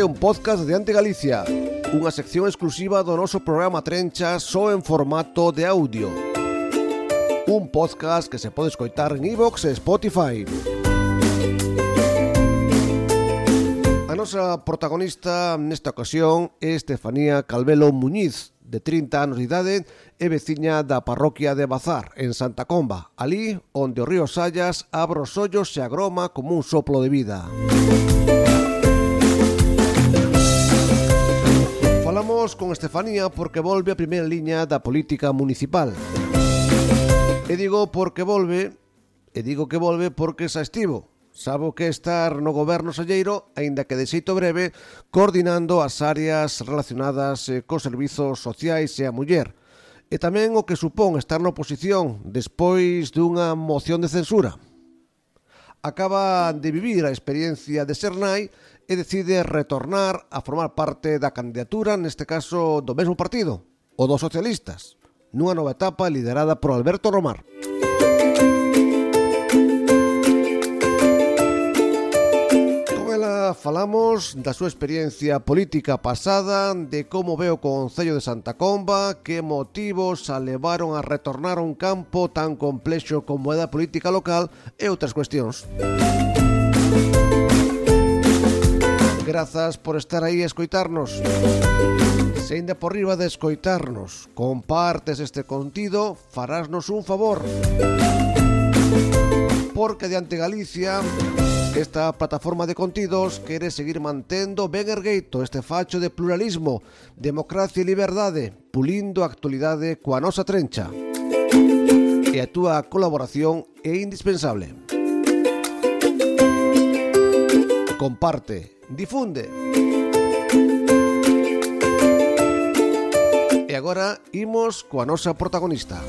Este é un podcast de Ante Galicia Unha sección exclusiva do noso programa Trencha só en formato de audio Un podcast que se pode escoitar en iVoox e Spotify A nosa protagonista nesta ocasión é Estefanía Calvelo Muñiz de 30 anos de idade e veciña da parroquia de Bazar, en Santa Comba, ali onde o río Sallas abre os ollos e agroma como un soplo de vida. Música Imos con Estefanía porque volve a primeira liña da política municipal. E digo porque volve, e digo que volve porque xa estivo. Sabo que estar no goberno Salleiro, aínda que de xeito breve, coordinando as áreas relacionadas eh, cos servizos sociais e a muller. E tamén o que supón estar na oposición despois dunha moción de censura acaba de vivir a experiencia de ser nai e decide retornar a formar parte da candidatura, neste caso do mesmo partido, o dos socialistas, nunha nova etapa liderada por Alberto Romar. Con ela falamos da súa experiencia política pasada, de como ve o Concello de Santa Comba, que motivos a levaron a retornar a un campo tan complexo como é da política local e outras cuestións. Música Grazas por estar aí a escoitarnos. Se ainda por riba de escoitarnos, compartes este contido, farásnos un favor. Porque diante Galicia, esta plataforma de contidos quere seguir mantendo ben ergueito este facho de pluralismo, democracia e liberdade, pulindo a actualidade coa nosa trencha. E a túa colaboración é indispensable. Comparte, difunde. E agora imos coa nosa protagonista.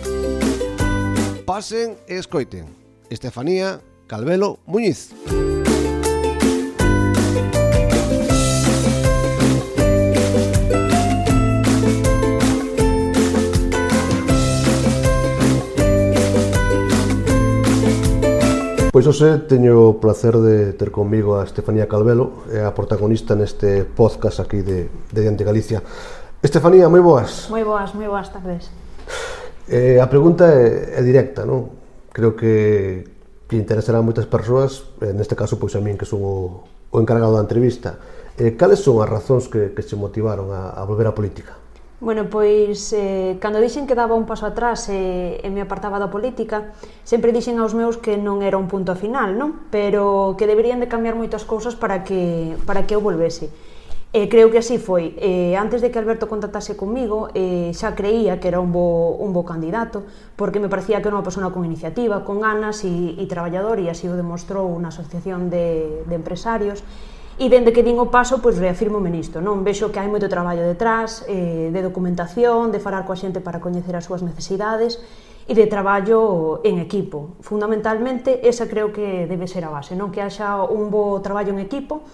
Pasen e escoiten. Estefanía Calvelo Muñiz. Música Pois hoxe teño o placer de ter comigo a Estefanía Calvelo, é a protagonista neste podcast aquí de, de Diante Galicia. Estefanía, moi boas. Moi boas, moi boas tardes. Eh, a pregunta é, é directa, non? Creo que, que interesará a moitas persoas, neste caso, pois a min que son o, o encargado da entrevista. Eh, cales son as razóns que, que se motivaron a, a volver á política? Bueno, pois, eh, cando dixen que daba un paso atrás e, e me apartaba da política, sempre dixen aos meus que non era un punto final, non? Pero que deberían de cambiar moitas cousas para que, para que eu volvese. E eh, creo que así foi. Eh, antes de que Alberto contactase comigo, eh, xa creía que era un bo, un bo candidato, porque me parecía que era unha persona con iniciativa, con ganas e, e traballador, e así o demostrou unha asociación de, de empresarios, E dende que din o paso, pois reafirmo nisto, non? Vexo que hai moito traballo detrás, eh, de documentación, de falar coa xente para coñecer as súas necesidades e de traballo en equipo. Fundamentalmente, esa creo que debe ser a base, non? Que haxa un bo traballo en equipo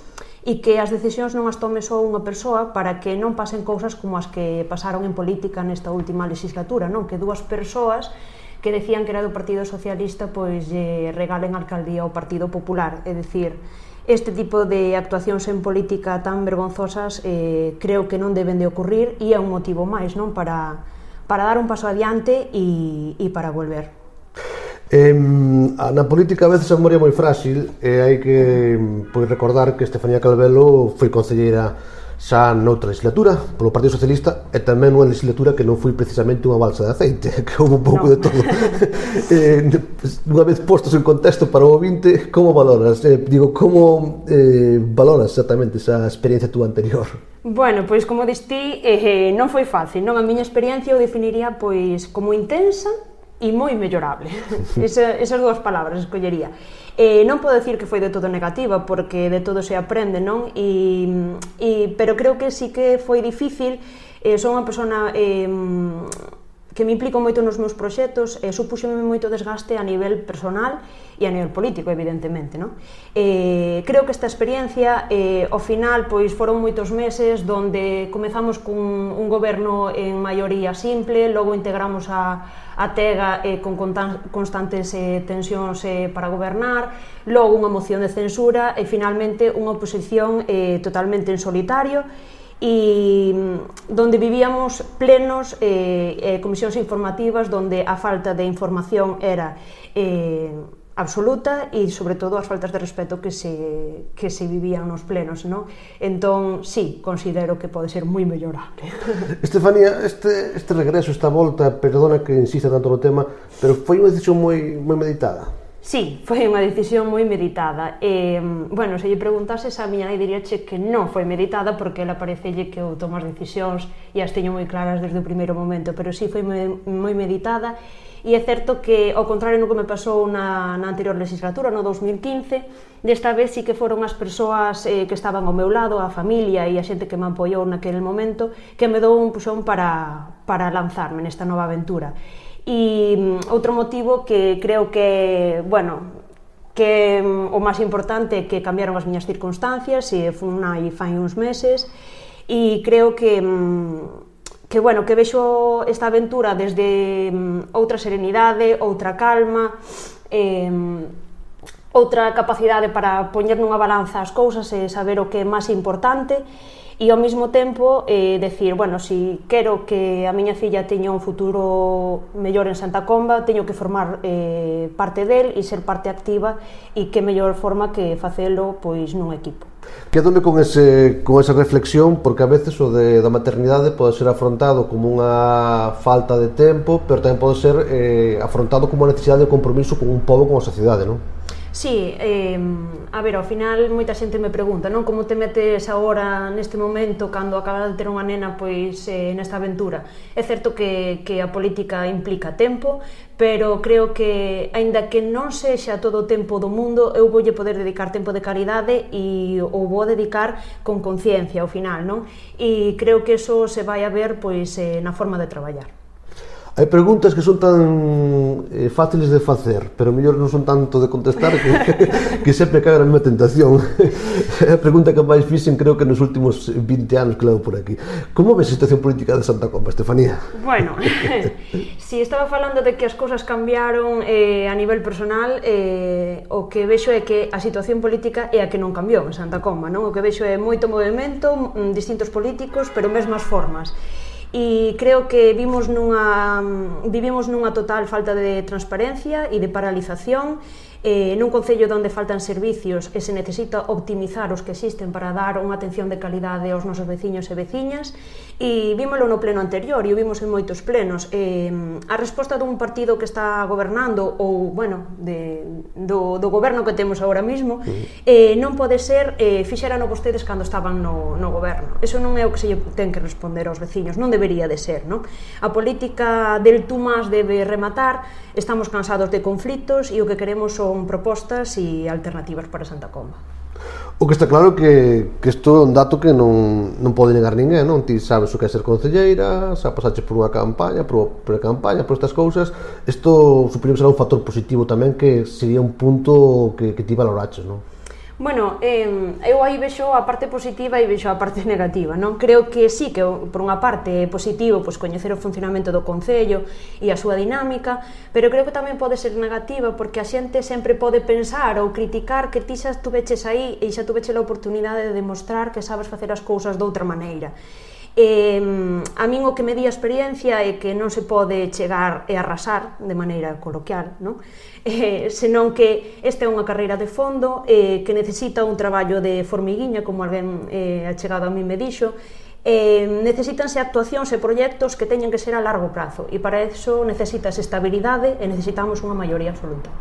e que as decisións non as tome só unha persoa para que non pasen cousas como as que pasaron en política nesta última legislatura, non? Que dúas persoas que decían que era do Partido Socialista pois lle regalen a alcaldía ao Partido Popular, é dicir, este tipo de actuacións en política tan vergonzosas eh, creo que non deben de ocurrir e é un motivo máis non para, para dar un paso adiante e, e para volver. Eh, na política a veces a memoria é moi frágil e hai que pois, recordar que Estefanía Calvelo foi concelleira xa noutra legislatura polo Partido Socialista e tamén nunha legislatura que non foi precisamente unha balsa de aceite que houve un pouco no. de todo eh, unha vez postos en contexto para o ouvinte como valoras? Eh, digo, como eh, valoras exactamente esa experiencia túa anterior? Bueno, pois como distí, eh, eh, non foi fácil, non? A miña experiencia eu definiría pois como intensa, e moi mellorable. Esa, esas dúas palabras escollería. Eh, non podo decir que foi de todo negativa, porque de todo se aprende, non? E, e, pero creo que sí que foi difícil. Eh, son unha persona eh, que me implico moito nos meus proxectos eh, e supuxeme moito desgaste a nivel personal e a nivel político, evidentemente. Non? Eh, creo que esta experiencia, eh, ao final, pois foron moitos meses donde comezamos cun un goberno en maioría simple, logo integramos a, a Tega eh, con constantes eh, tensións eh, para gobernar, logo unha moción de censura e finalmente unha oposición eh, totalmente en solitario e mm, donde vivíamos plenos e eh, comisións informativas donde a falta de información era eh, absoluta e sobre todo as faltas de respeto que se, que se vivían nos plenos, non? Entón, sí, considero que pode ser moi mellorable. Estefanía, este, este regreso, esta volta, perdona que insista tanto no tema, pero foi unha decisión moi, moi meditada. Sí, foi unha decisión moi meditada. E, bueno, se lle preguntases a miña nai, diríache que non foi meditada porque ela parecelle que eu tomo as decisións e as teño moi claras desde o primeiro momento, pero sí foi moi meditada e é certo que, ao contrario do que me pasou na, na anterior legislatura, no 2015, desta vez sí que foron as persoas eh, que estaban ao meu lado, a familia e a xente que me apoiou naquele momento, que me dou un puxón para, para lanzarme nesta nova aventura. E mm, outro motivo que creo que, bueno, que mm, o máis importante é que cambiaron as miñas circunstancias e fun aí fai uns meses e creo que mm, que bueno, que vexo esta aventura desde outra serenidade, outra calma, eh, outra capacidade para poñer nunha balanza as cousas e saber o que é máis importante e ao mesmo tempo eh, decir, bueno, si quero que a miña filla teña un futuro mellor en Santa Comba, teño que formar eh, parte del e ser parte activa e que mellor forma que facelo pois nun equipo. Quédome con ese con esa reflexión porque a veces o de da maternidade pode ser afrontado como unha falta de tempo, pero tamén pode ser eh, afrontado como a necesidade de compromiso con un pobo, con a sociedade, non? Sí, eh, a ver, ao final moita xente me pregunta, non? Como te metes agora neste momento cando acabas de ter unha nena pois eh, nesta aventura? É certo que, que a política implica tempo, pero creo que aínda que non sexa todo o tempo do mundo, eu voulle poder dedicar tempo de caridade e o vou dedicar con conciencia ao final, non? E creo que eso se vai a ver pois eh, na forma de traballar. Hai preguntas que son tan eh, fáciles de facer, pero mellor non son tanto de contestar que, que sempre cae a mesma tentación. É a pregunta que máis fixen creo que nos últimos 20 anos que levo por aquí. Como ves a situación política de Santa Comba, Estefanía? Bueno, si estaba falando de que as cousas cambiaron eh, a nivel personal, eh, o que vexo é que a situación política é a que non cambiou en Santa Comba, non? O que vexo é moito movimento, mm, distintos políticos, pero mesmas formas e creo que vimos nunha, vivimos nunha total falta de transparencia e de paralización. Eh, nun concello onde faltan servicios e se necesita optimizar os que existen para dar unha atención de calidade aos nosos veciños e veciñas e vímolo no pleno anterior e o vimos en moitos plenos. Eh, a resposta dun partido que está gobernando ou, bueno, de, do, do goberno que temos agora mesmo, eh, non pode ser eh, fixerano vostedes cando estaban no, no goberno. Eso non é o que se ten que responder aos veciños, non debería de ser, non? A política del tú más debe rematar, estamos cansados de conflitos e o que queremos son propostas e alternativas para Santa Comba. O que está claro que, que isto é un dato que non, non pode negar ninguén, non? Ti sabes o que é ser concelleira, xa pasaches por unha campaña, por pre campaña, por estas cousas. Isto supoño que será un factor positivo tamén que sería un punto que, que ti valoraches, non? Bueno, eh, eu aí vexo a parte positiva e vexo a parte negativa, non? Creo que sí que por unha parte é positivo pois coñecer o funcionamento do concello e a súa dinámica, pero creo que tamén pode ser negativa porque a xente sempre pode pensar ou criticar que ti xa tuveches aí e xa tuveches a oportunidade de demostrar que sabes facer as cousas doutra maneira. Eh, a min o que me di a experiencia é que non se pode chegar e arrasar de maneira coloquial, non? Eh, senón que esta é unha carreira de fondo eh, que necesita un traballo de formiguiña, como alguén eh, achegado a mí me dixo, eh, necesitanse actuacións e proxectos que teñen que ser a largo prazo e para eso necesitas estabilidade e necesitamos unha maioría absoluta.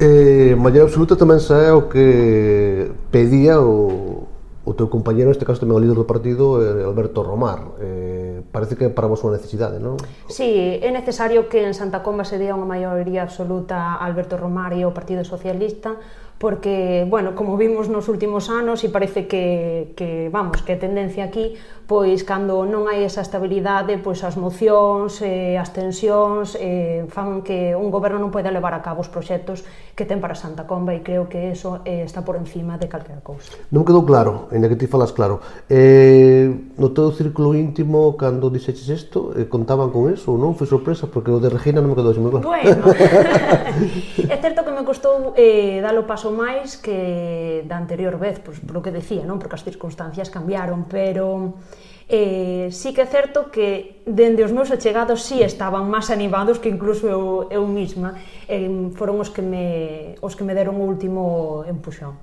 Eh, maioría absoluta tamén xa é o que pedía o, o teu compañero, neste caso tamén o líder do partido, eh, Alberto Romar. Eh, parece que para vos unha necesidade, non? Sí, é necesario que en Santa Comba se dea unha maioría absoluta a Alberto Romar e ao Partido Socialista porque, bueno, como vimos nos últimos anos e parece que, que vamos, que a tendencia aquí, pois cando non hai esa estabilidade, pois as mocións, eh, as tensións eh, fan que un goberno non pode levar a cabo os proxectos que ten para Santa Comba e creo que eso eh, está por encima de calquera cousa. Non quedou claro, ainda que ti falas claro. Eh, no teu círculo íntimo, cando dixeches isto, eh, contaban con eso ou non? Foi sorpresa, porque o de Regina non me quedou moi claro. Bueno, é certo que me costou eh, dar o paso paso máis que da anterior vez, pois, por o que decía, non? porque as circunstancias cambiaron, pero eh, sí que é certo que dende os meus achegados sí estaban máis animados que incluso eu, eu mesma. Eh, foron os que me, os que me deron o último empuxón.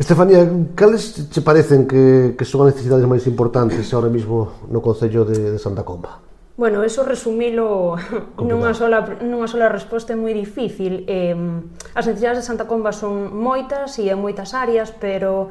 Estefanía, cales che parecen que, que son as necesidades máis importantes ahora mismo no Concello de, de Santa Comba? Bueno, eso resumilo nunha sola, nunha sola resposta é moi difícil. Eh, as necesidades de Santa Comba son moitas e en moitas áreas, pero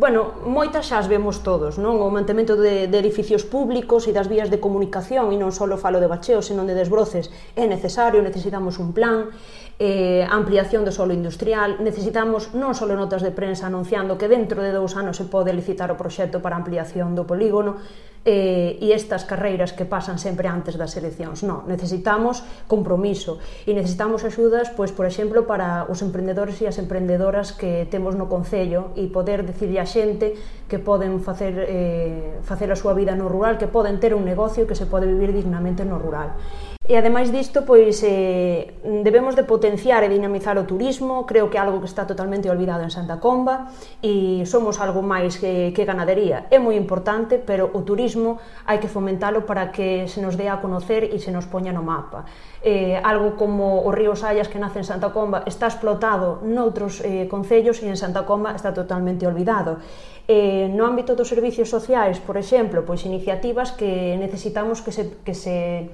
Bueno, moitas xa as vemos todos, non? O mantemento de, de edificios públicos e das vías de comunicación, e non só falo de bacheos, senón de desbroces, é necesario, necesitamos un plan, eh, ampliación do solo industrial, necesitamos non só notas de prensa anunciando que dentro de dous anos se pode licitar o proxecto para ampliación do polígono, eh, e estas carreiras que pasan sempre antes das eleccións. Non, necesitamos compromiso e necesitamos axudas, pois, por exemplo, para os emprendedores e as emprendedoras que temos no Concello e poder decirle a xente que poden facer, eh, facer a súa vida no rural, que poden ter un negocio que se pode vivir dignamente no rural. E ademais disto, pois eh, debemos de potenciar e dinamizar o turismo, creo que é algo que está totalmente olvidado en Santa Comba e somos algo máis que, que ganadería. É moi importante, pero o turismo hai que fomentalo para que se nos dé a conocer e se nos poña no mapa. Eh, algo como o río Sayas que nace en Santa Comba está explotado noutros eh, concellos e en Santa Comba está totalmente olvidado. Eh, no ámbito dos servicios sociais, por exemplo, pois iniciativas que necesitamos que se, que se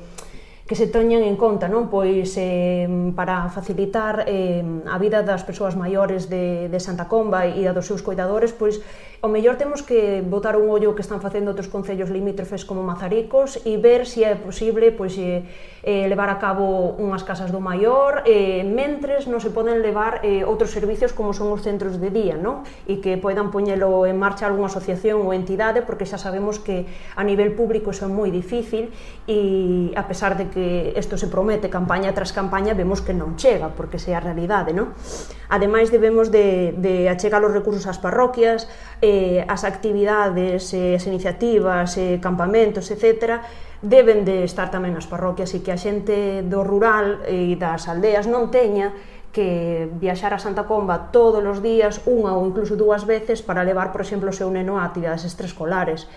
que se teñan en conta, non? Pois eh, para facilitar eh, a vida das persoas maiores de, de Santa Comba e a dos seus cuidadores, pois O mellor temos que botar un ollo que están facendo outros concellos limítrofes como Mazaricos e ver se si é posible pois, eh, eh, levar a cabo unhas casas do maior, eh, mentres non se poden levar eh, outros servicios como son os centros de día, non? E que poidan poñelo en marcha algunha asociación ou entidade, porque xa sabemos que a nivel público iso é moi difícil e a pesar de que isto se promete campaña tras campaña, vemos que non chega, porque sea é a realidade, non? Ademais, debemos de, de achegar os recursos ás parroquias, eh, as actividades, eh, as iniciativas, eh, campamentos, etc., deben de estar tamén nas parroquias e que a xente do rural e das aldeas non teña que viaxar a Santa Comba todos os días, unha ou incluso dúas veces, para levar, por exemplo, o seu neno a actividades extraescolares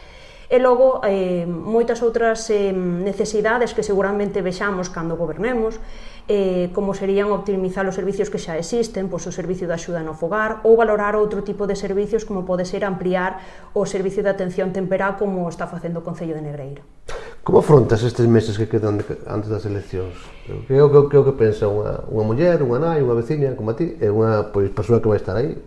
e logo eh, moitas outras eh, necesidades que seguramente vexamos cando gobernemos, eh, como serían optimizar os servicios que xa existen, pois o servicio de axuda no fogar, ou valorar outro tipo de servicios como pode ser ampliar o servicio de atención temperá como está facendo o Concello de Negreira. Como afrontas estes meses que quedan de, antes das eleccións? Que é o que, que, que pensa unha, unha muller, unha nai, unha veciña como a ti, e unha pois, persoa que vai estar aí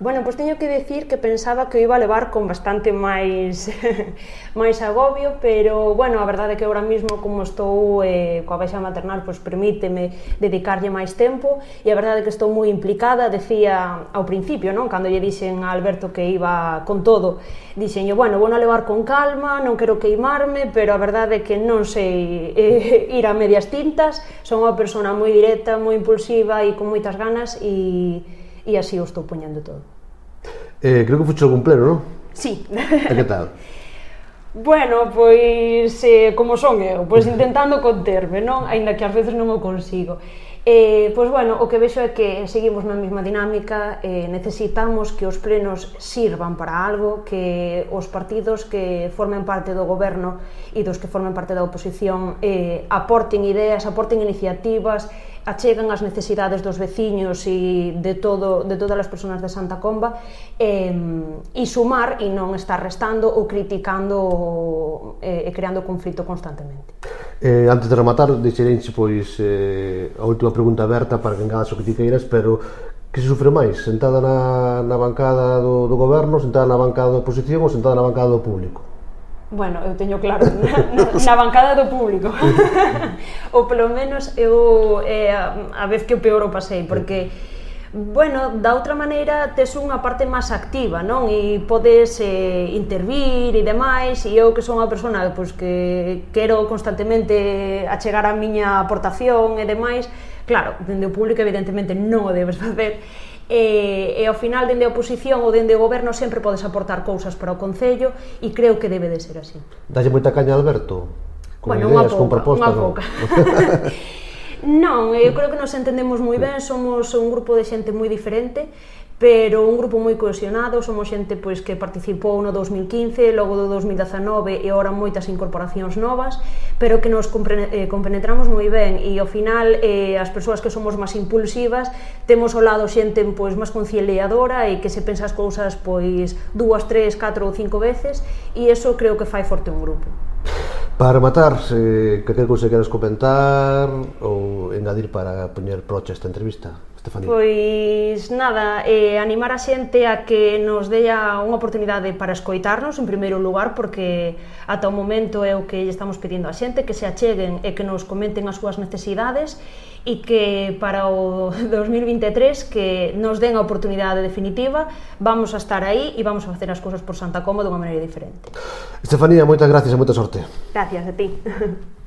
Bueno, pois teño que decir que pensaba que o iba a levar con bastante máis máis agobio, pero bueno, a verdade é que agora mesmo como estou eh, coa baixa maternal, pois permíteme dedicarlle máis tempo e a verdade é que estou moi implicada, decía ao principio, non, cando lle dixen a Alberto que iba con todo, dixenlle, bueno, vou a levar con calma, non quero queimarme, pero a verdade é que non sei eh, ir a medias tintas, son unha persona moi directa, moi impulsiva e con moitas ganas e e así o estou poñendo todo. Eh, creo que fuche algún pleno, non? Sí. E que tal? Bueno, pois eh, como son eu, pois intentando conterme, non? Aínda que ás veces non o consigo. Eh, pois bueno, o que vexo é que seguimos na mesma dinámica, eh, necesitamos que os plenos sirvan para algo, que os partidos que formen parte do goberno e dos que formen parte da oposición eh, aporten ideas, aporten iniciativas, achegan as necesidades dos veciños e de todo de todas as persoas de Santa Comba eh, e sumar e non estar restando ou criticando eh, e creando conflito constantemente. Eh, antes de rematar, deixerenche pois eh, a última pregunta aberta para que engadas o que ti queiras, pero que se sufre máis? Sentada na, na bancada do, do goberno, sentada na bancada da oposición ou sentada na bancada do público? Bueno, eu teño claro, na, na, na bancada do público. ou polo menos eu eh, a vez que o peor o pasei, porque bueno, da outra maneira tes unha parte máis activa, non? E podes eh, intervir e demais, e eu que son unha persona pois, que quero constantemente achegar a miña aportación e demais, claro, dende o público evidentemente non o debes facer, e, e ao final dende a oposición ou dende o goberno sempre podes aportar cousas para o Concello e creo que debe de ser así. Dalle moita caña a Alberto? Con bueno, ideas, pouca, con propostas, unha pouca. Non, eu creo que nos entendemos moi ben, somos un grupo de xente moi diferente, pero un grupo moi cohesionado, somos xente pois que participou no 2015, logo do 2019 e ora moitas incorporacións novas, pero que nos eh, compenetramos moi ben e ao final eh, as persoas que somos máis impulsivas temos ao lado xente pois máis conciliadora e que se pensa as cousas pois dúas, tres, catro ou cinco veces e eso creo que fai forte un grupo. Para rematar, eh, que que cousa queres comentar ou engadir para poñer proche esta entrevista? Estefanía? Pois nada, eh, animar a xente a que nos dea unha oportunidade para escoitarnos en primeiro lugar porque ata o momento é o que estamos pedindo a xente que se acheguen e que nos comenten as súas necesidades e que para o 2023 que nos den a oportunidade definitiva vamos a estar aí e vamos a facer as cousas por Santa Coma dunha maneira diferente. Estefanía, moitas gracias e moita sorte. Gracias a ti.